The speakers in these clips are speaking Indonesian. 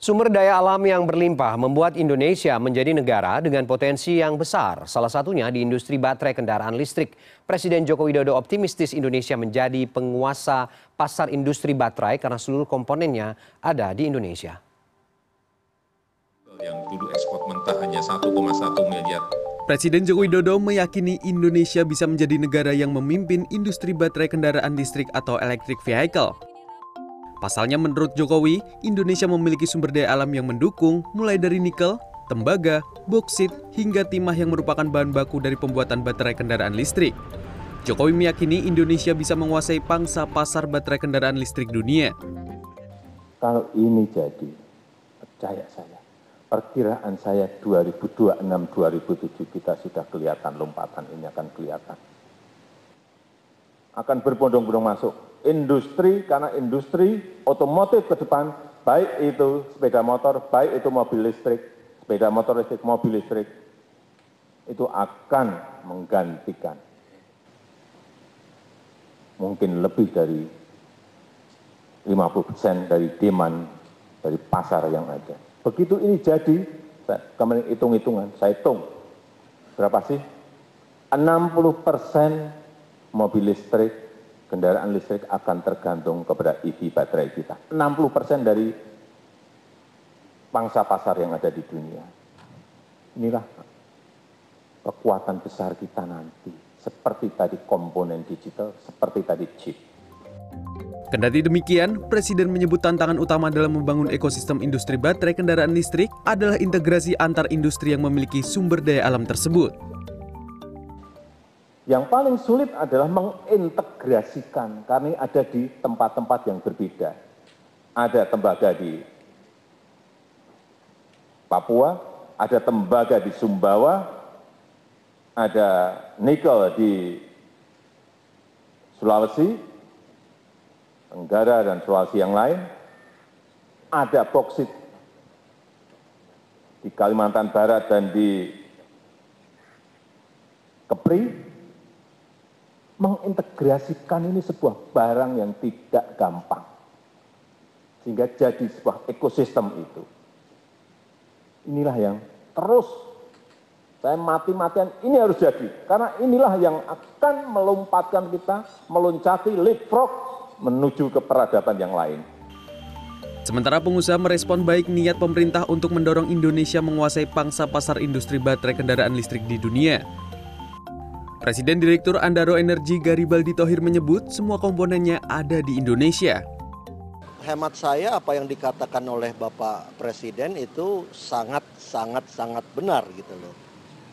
Sumber daya alam yang berlimpah membuat Indonesia menjadi negara dengan potensi yang besar. Salah satunya di industri baterai kendaraan listrik. Presiden Joko Widodo optimistis Indonesia menjadi penguasa pasar industri baterai karena seluruh komponennya ada di Indonesia. Yang dulu ekspor mentah hanya 1,1 miliar Presiden Joko Widodo meyakini Indonesia bisa menjadi negara yang memimpin industri baterai kendaraan listrik atau electric vehicle. Pasalnya menurut Jokowi, Indonesia memiliki sumber daya alam yang mendukung mulai dari nikel, tembaga, boksit, hingga timah yang merupakan bahan baku dari pembuatan baterai kendaraan listrik. Jokowi meyakini Indonesia bisa menguasai pangsa pasar baterai kendaraan listrik dunia. Kalau ini jadi, percaya saya, perkiraan saya 2026-2027 kita sudah kelihatan lompatan ini akan kelihatan. Akan berbondong-bondong masuk industri karena industri otomotif ke depan baik itu sepeda motor, baik itu mobil listrik, sepeda motor listrik, mobil listrik itu akan menggantikan mungkin lebih dari 50% dari demand dari pasar yang ada. Begitu ini jadi, kemarin hitung-hitungan, saya hitung berapa sih? 60 persen mobil listrik kendaraan listrik akan tergantung kepada EV baterai kita. 60 persen dari pangsa pasar yang ada di dunia. Inilah kekuatan besar kita nanti. Seperti tadi komponen digital, seperti tadi chip. Kendati demikian, Presiden menyebut tantangan utama dalam membangun ekosistem industri baterai kendaraan listrik adalah integrasi antar industri yang memiliki sumber daya alam tersebut. Yang paling sulit adalah mengintegrasikan, karena ada di tempat-tempat yang berbeda. Ada tembaga di Papua, ada tembaga di Sumbawa, ada nikel di Sulawesi, Tenggara dan Sulawesi yang lain, ada boksit di Kalimantan Barat dan di Kepri, mengintegrasikan ini sebuah barang yang tidak gampang. Sehingga jadi sebuah ekosistem itu. Inilah yang terus saya mati-matian ini harus jadi. Karena inilah yang akan melompatkan kita, meloncati leapfrog menuju ke peradaban yang lain. Sementara pengusaha merespon baik niat pemerintah untuk mendorong Indonesia menguasai pangsa pasar industri baterai kendaraan listrik di dunia. Presiden Direktur Andaro Energi Garibaldi Tohir menyebut semua komponennya ada di Indonesia. Hemat saya apa yang dikatakan oleh Bapak Presiden itu sangat sangat sangat benar gitu loh.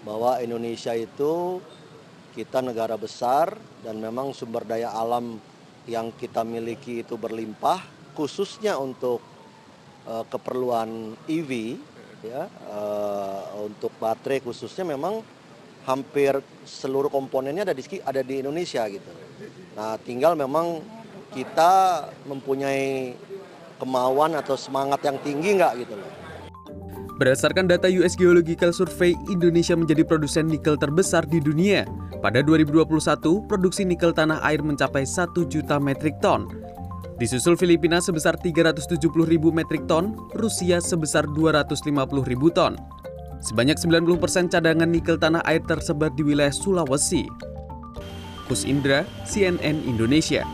Bahwa Indonesia itu kita negara besar dan memang sumber daya alam yang kita miliki itu berlimpah khususnya untuk uh, keperluan EV ya uh, untuk baterai khususnya memang hampir seluruh komponennya ada di ada di Indonesia gitu. Nah, tinggal memang kita mempunyai kemauan atau semangat yang tinggi nggak gitu loh. Berdasarkan data US Geological Survey, Indonesia menjadi produsen nikel terbesar di dunia. Pada 2021, produksi nikel tanah air mencapai 1 juta metrik ton. Disusul Filipina sebesar 370 ribu metrik ton, Rusia sebesar 250 ribu ton. Sebanyak 90% cadangan nikel tanah air tersebar di wilayah Sulawesi. Kus Indra, CNN Indonesia.